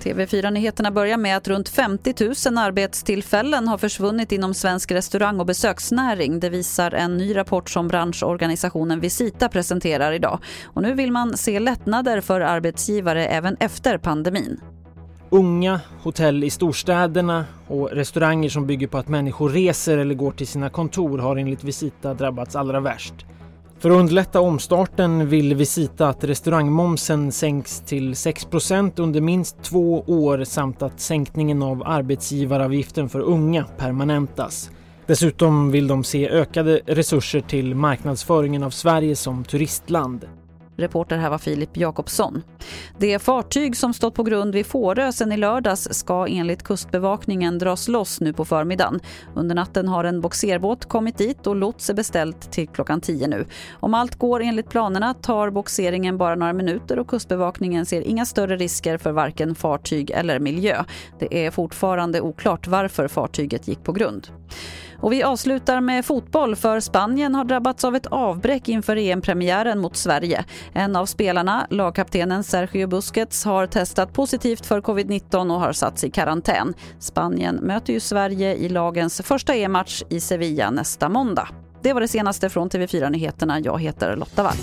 TV4-nyheterna börjar med att runt 50 000 arbetstillfällen har försvunnit inom svensk restaurang och besöksnäring. Det visar en ny rapport som branschorganisationen Visita presenterar idag. Och nu vill man se lättnader för arbetsgivare även efter pandemin. Unga, hotell i storstäderna och restauranger som bygger på att människor reser eller går till sina kontor har enligt Visita drabbats allra värst. För att underlätta omstarten vill Visita att restaurangmomsen sänks till 6% under minst två år samt att sänkningen av arbetsgivaravgiften för unga permanentas. Dessutom vill de se ökade resurser till marknadsföringen av Sverige som turistland. Reporter här var Filip Jakobsson. Det fartyg som stått på grund vid Fårö sen i lördags ska enligt Kustbevakningen dras loss nu på förmiddagen. Under natten har en boxerbåt kommit dit och lots är beställt till klockan 10 nu. Om allt går enligt planerna tar boxeringen bara några minuter och Kustbevakningen ser inga större risker för varken fartyg eller miljö. Det är fortfarande oklart varför fartyget gick på grund. Och vi avslutar med fotboll för Spanien har drabbats av ett avbräck inför EM-premiären mot Sverige. En av spelarna, lagkaptenen Sergio Busquets, har testat positivt för covid-19 och har satts i karantän. Spanien möter ju Sverige i lagens första EM-match i Sevilla nästa måndag. Det var det senaste från TV4 Nyheterna. Jag heter Lotta Wall.